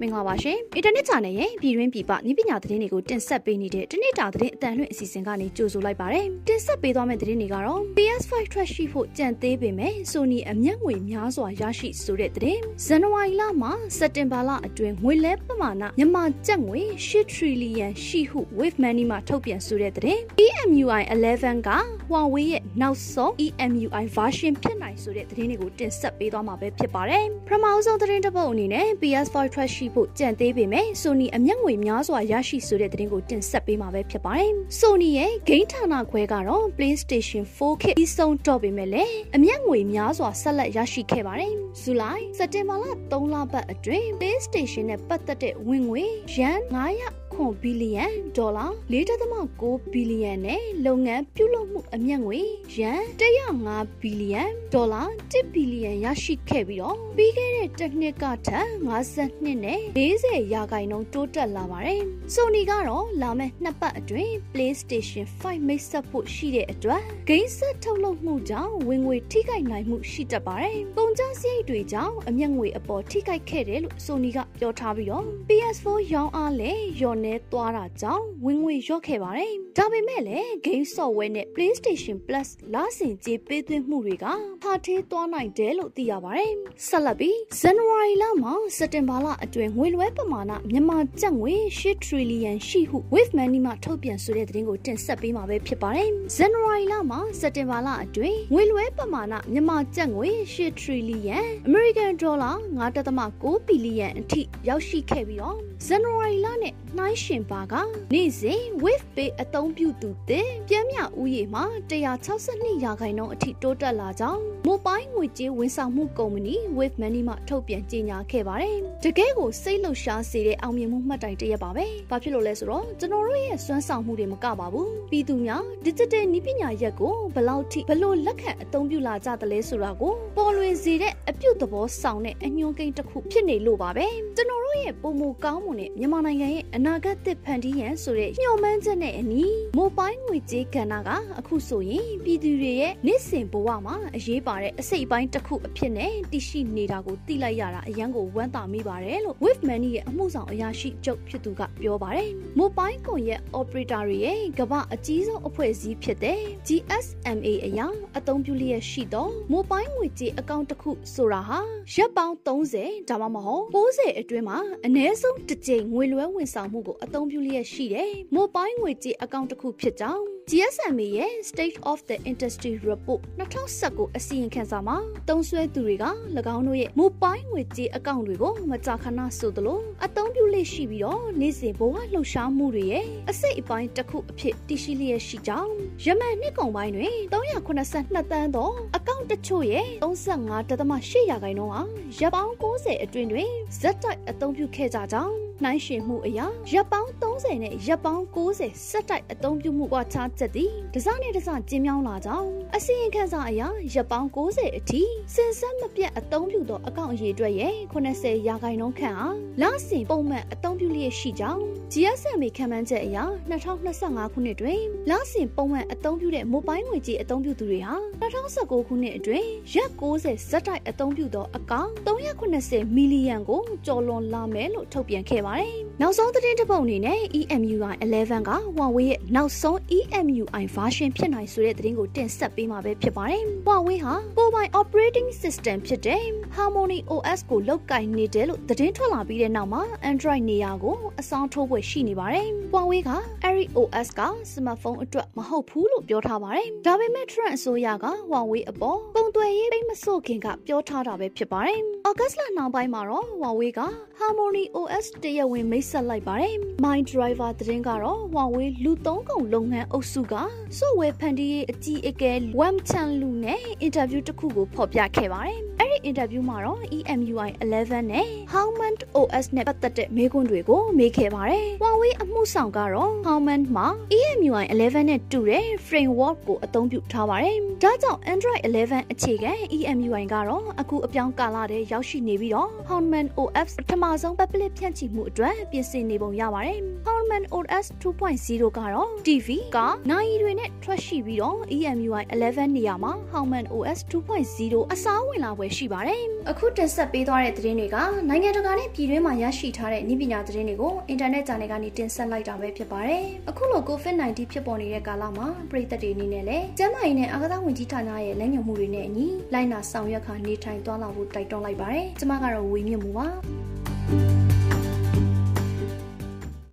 မင်္ဂလာပါရှင်အင်တာနက် channel ရဲ့ပြည်တွင်းပြည်ပနည်းပညာသတင်းတွေကိုတင်ဆက်ပေးနေတဲ့တနေ့တာသတင်းအတန်လွင့်အစီအစဉ်ကနေကြိုဆိုလိုက်ပါတယ်တင်ဆက်ပေးသွားမယ့်သတင်းတွေကတော့ PS5 trash ရှိဖို့ကြံသေးပေမဲ့ Sony အမျက်ငွေများစွာရရှိဆိုတဲ့သတင်းဇန်နဝါရီလမှာစက်တင်ဘာလအတွင်းငွေလဲပမာဏမြန်မာကျပ်ငွေ8 trillion ရှိဟု Wave Money မှာထုတ်ပြန်ဆိုတဲ့သတင်း EMUI 11က Huawei ရဲ့ နောက်ဆုံး EMUI version ဖြစ်နိုင်ဆိုတဲ့သတင်းတွေကိုတင်ဆက်ပေးသွားမှာပဲဖြစ်ပါတယ်ပထမဆုံးသတင်းတစ်ပုဒ်အနေနဲ့ PS5 trash ရှိဖို့ကြံသေးပေမဲ့ Sony အမျက်ငွေများစွာရရှိဆိုတဲ့သတင်းကိုတင်ဆက်ပေးမှာပဲဖြစ်ပါတယ်။ Sony ရဲ့ဂိမ်းဌာနခွဲကတော့ PlayStation 4 kit ပြီးဆုံးတော့ပေမဲ့လည်းအမျက်ငွေများစွာဆက်လက်ရရှိခဲ့ပါတယ်။ဇူလိုင်စက်တင်ဘာလ3လပတ်အတွင်း PlayStation နဲ့ပတ်သက်တဲ့ဝင်ငွေရန် 900ခွန်ဘီလီယံဒေါ်လာ4.9ဘီလီယံနဲ့လုပ်ငန်းပြုလုပ်မှုအမြတ်ငွေယန်105ဘီလီယံဒေါ်လာ1ဘီလီယံရရှိခဲ့ပြီးတော့ပြီးခဲ့တဲ့တစ်နှစ်ကထက်52နဲ့40ရာခိုင်နှုန်းတိုးတက်လာပါတယ်။ Sony ကတော့လာမယ့်နှစ်ပတ်အတွင်း PlayStation 5မိတ်ဆက်ဖို့ရှိတဲ့အတွက်ဂိမ်းဆက်ထုတ်လုပ်မှုကြောင့်ဝင်ငွေထိခိုက်နိုင်မှုရှိတတ်ပါတယ်။ပုံကြစရိတ်တွေကြောင့်အမြတ်ငွေအပေါ်ထိခိုက်ခဲ့တယ်လို့ Sony ကပြောထားပြီးတော့ PS4 ရောင်းအားလည်းယော်နေသွားတာကြောင့်ဝင်ငွေလျော့ခဲ့ပါတယ်။ဒါပေမဲ့လည်း game software နဲ့ PlayStation Plus လာဆင်ကြေးပေးသွင်းမှုတွေကဖာထေးသွားနိုင်တယ်လို့သိရပါတယ်။ဆက်လက်ပြီးဇန်နဝါရီလမှာစက်တင်ဘာလအတွင်းငွေလွှဲပမာဏမြန်မာကျပ်ငွေ8 trillion ရှိဟု Wave Money မှထုတ်ပြန်ဆိုတဲ့သတင်းကိုတင်ဆက်ပေးမှာပဲဖြစ်ပါတယ်။ဇန်နဝါရီလမှာစက်တင်ဘာလအတွင်းငွေလွှဲပမာဏမြန်မာကျပ်ငွေ8 trillion American Dollar 9.9 billion အထိရောက်ရှိခဲ့ပြီးတော့ဇန်နဝါရီလနဲ့နှိုင်းယှဉ်ပါကနေ့စဉ် Wave Pay အသုံးပြုသူတဲ့ပြင်းမြဥယျာဉ်မှာ162ရာခိုင်နှုန်းအထိတိုးတက်လာကြောင်းမိုဘိုင်းငွေကြေးဝန်ဆောင်မှုကုမ္ပဏီ Wave Money မှထုတ်ပြန်ကြေညာခဲ့ပါတယ်။တကယ်ကိုစိတ်လှုပ်ရှားစေတဲ့အောင်မြင်မှုမှတ်တိုင်တစ်ရက်ပါပဲ။ဘာဖြစ်လို့လဲဆိုတော့ကျွန်တော်တို့ရဲ့စွမ်းဆောင်မှုတွေမကပါဘူး။ပြည်သူများ Digital နည်းပညာရက်ကိုဘယ်လောက်ထိဘယ်လိုလက်ခံအသုံးပြုလာကြသလဲဆိုတာကိုပေါ်လွင်စေတဲ့အပြုသဘောဆောင်တဲ့အညွှန်းကိန်းတစ်ခုဖြစ်နေလို့ပါပဲ။ကျွန်တော်တို့ရဲ့ပုံမကောင်းမှုနဲ့မြန်မာနိုင်ငံရဲ့အနာဂတ်သစ်ဖန်တီးရန်ဆိုတဲ့ညှို့မှန်းချက်နဲ့အညီမိုဘိုင်းငွေကြေးကဏ္ဍကအခုဆိုရင်ပြည်သူတွေရဲ့နေ့စဉ်ဘဝမှာအရေးပါတဲ့အစိတ်အပိုင်းတစ်ခုအဖြစ်နဲ့တည်ရှိနေတာကိုသိလိုက်ရတာအရန်ကိုဝမ်းသာမိပါတယ်လို့ Wave Money ရဲ့အမှုဆောင်အရာရှိချုပ်ဖြစ်သူကပြောပါတယ်။မိုဘိုင်းကွန်ရက် operator တွေရဲ့ကမ္ဘာအကြီးဆုံးအဖွဲ့အစည်းဖြစ်တဲ့ GSMA အရာအသုံးပြုလျက်ရှိသောမိုဘိုင်းငွေကြေးအကောင့်တစ်ခုဆိုတာဟာရက်ပေါင်း30ဒါမှမဟုတ်60အတွင်းမှာအနည်းဆုံးတစ်ကြိမ်ငွေလွှဲဝန်ဆောင်မှုကိုအသုံးပြုလျက်ရှိတဲ့မိုဘိုင်းငွေကြေးအကောင့်တစ်ခုဖြစ်ကြောင်း GSMA ရဲ့ State of the Industry Report 2019အစီရင်ခံစာမှာတုံးဆွဲသူတွေက၎င်းတို့ရဲ့မိုဘိုင်းငွေကြေးအကောင့်တွေကိုမကြာခဏဆိုသလိုအသုံးပြုလျက်ရှိပြီးတော့နေ့စဉ်ဘဝလှုပ်ရှားမှုတွေရဲ့အစိတ်အပိုင်းတစ်ခုအဖြစ်တည်ရှိလျက်ရှိကြောင်းယမန်နှစ်ကုန်ပိုင်းတွင်382တန်းသောအကောင့်တချို့ရဲ့35.8ရာခိုင်နှုန်းဟာရပ်ပေါင်း90အတွင်းတွင်ဇက်တိုက်အသုံးပြုခဲ့ကြကြောင်း နှိုင်းယှဉ်မှုအရာရပ်ပေါင်း30နဲ့ရပ်ပေါင်း90စက်တိုက်အသုံးပြုမှုကခြားချက်သည်တစနဲ့တစကျင်းမြောင်းလာကြောင်းအစီရင်ခံစာအရာရပ်ပေါင်း90အထိစင်စက်မပြတ်အသုံးပြုသောအကောင့်အရေးအတွက်ရဲ့80ရာခိုင်နှုန်းခန့်အားလစဉ်ပုံမှန်အသုံးပြုလျက်ရှိကြောင်း GSM ခံမှန်းချက်အရာ2025ခုနှစ်တွင်လစဉ်ပုံမှန်အသုံးပြုတဲ့မိုဘိုင်းငွေကြေးအသုံးပြုသူတွေဟာ2019ခုနှစ်အတွင်းရက်90ဇက်တိုက်အသုံးပြုသောအကောင့်380မီလီယံကိုကျော်လွန်လာမယ်လို့ထုတ်ပြန်ခဲ့ပါတယ်။နောက်ဆုံးသတင်းတစ်ပုဒ်အနေနဲ့ EMUI 11က Huawei ရဲ့နောက်ဆုံး EMUI version ဖြစ်နိုင်ဆိုတဲ့သတင်းကိုတင်ဆက်ပေးမှာပဲဖြစ်ပါတယ်။ Huawei ဟာကိုယ်ပိုင် operating system ဖြစ်တဲ့ Harmony OS ကိုလောက်ကင်နေတယ်လို့သတင်းထွက်လာပြီးတဲ့နောက်မှာ Android နေရာကိုအဆောင်ထိုးပွဲရှိနေပါတယ်။ Huawei က Airy OS က smartphone အတွက်မဟုတ်ဘူးလို့ပြောထားပါတယ်။ဒါပေမဲ့ Trend အစိုးရက Huawei အပေါ်ပုံသွယ်ရေးပိတ်မဆို့ခင်ကပြောထားတာပဲဖြစ်ပါတယ်။ August လနောက်ပိုင်းမှာတော့ Huawei က Harmony OS တရားဝင်မိတ်ဆက်လိုက်ပါတယ်။ My Driver သတင်းကတော့ Huawei လူသုံးကုန်လုပ်ငန်းအုပ်စုက software ဖန်တီးရေးအကြီးအကဲ Wang Chanlu နဲ့အင်တာဗျူးတစ်ခုကိုဖော်ပြခဲ့ပါတယ်။အဲ့ဒီ အင်တာဗျူးမှာတော့ EMUI 11နဲ့ Howman OS နဲ့ပတ်သက်တဲ့မေးခွန်းတွေကိုမေးခဲ့ပါတယ်။ Huawei အမှုဆောင်ကတော့ Howman မှာ EMUI 11နဲ့တူတဲ့ framework ကိုအသုံးပြုထားပါတယ်။ဒါကြောင့် Android 11အခြေခံ EMUI ကတော့အခုအပြောင်းကာလတည်းရောက်ရှိနေပြီးတော့ Howman OS ပထမဆုံး public ဖြန့်ချိမှုအတွက်ပြင်ဆင်နေပုံရပါတယ်။ Howman Harman OS 2.0ကတော့ TV ကနိုင်တွေနဲ့ထွက်ရှိပြီးတော့ EMUI 11နေရာမှာ Harman OS 2.0အစားဝင်လာပွဲရှိပါတယ်။အခုတင်ဆက်ပေးသွားတဲ့သတင်းတွေကနိုင်ငံတကာနဲ့ပြည်တွင်းမှာရရှိထားတဲ့နည်းပညာသတင်းတွေကိုအင်တာနက်ဂျာနယ်ကနေတင်ဆက်လိုက်တာပဲဖြစ်ပါတယ်။အခုလို COVID-19 ဖြစ်ပေါ်နေတဲ့ကာလမှာပြည်သက်တွေအနေနဲ့လည်းကျန်းမာရေးနဲ့အာကစားဝန်ကြီးဌာနရဲ့လမ်းညွှန်မှုတွေနဲ့အညီလိုက်နာဆောင်ရွက်ခါနေထိုင်သွားလာဖို့တိုက်တွန်းလိုက်ပါတယ်။ကျွန်မကတော့ဝေမြင့်မှုပါ။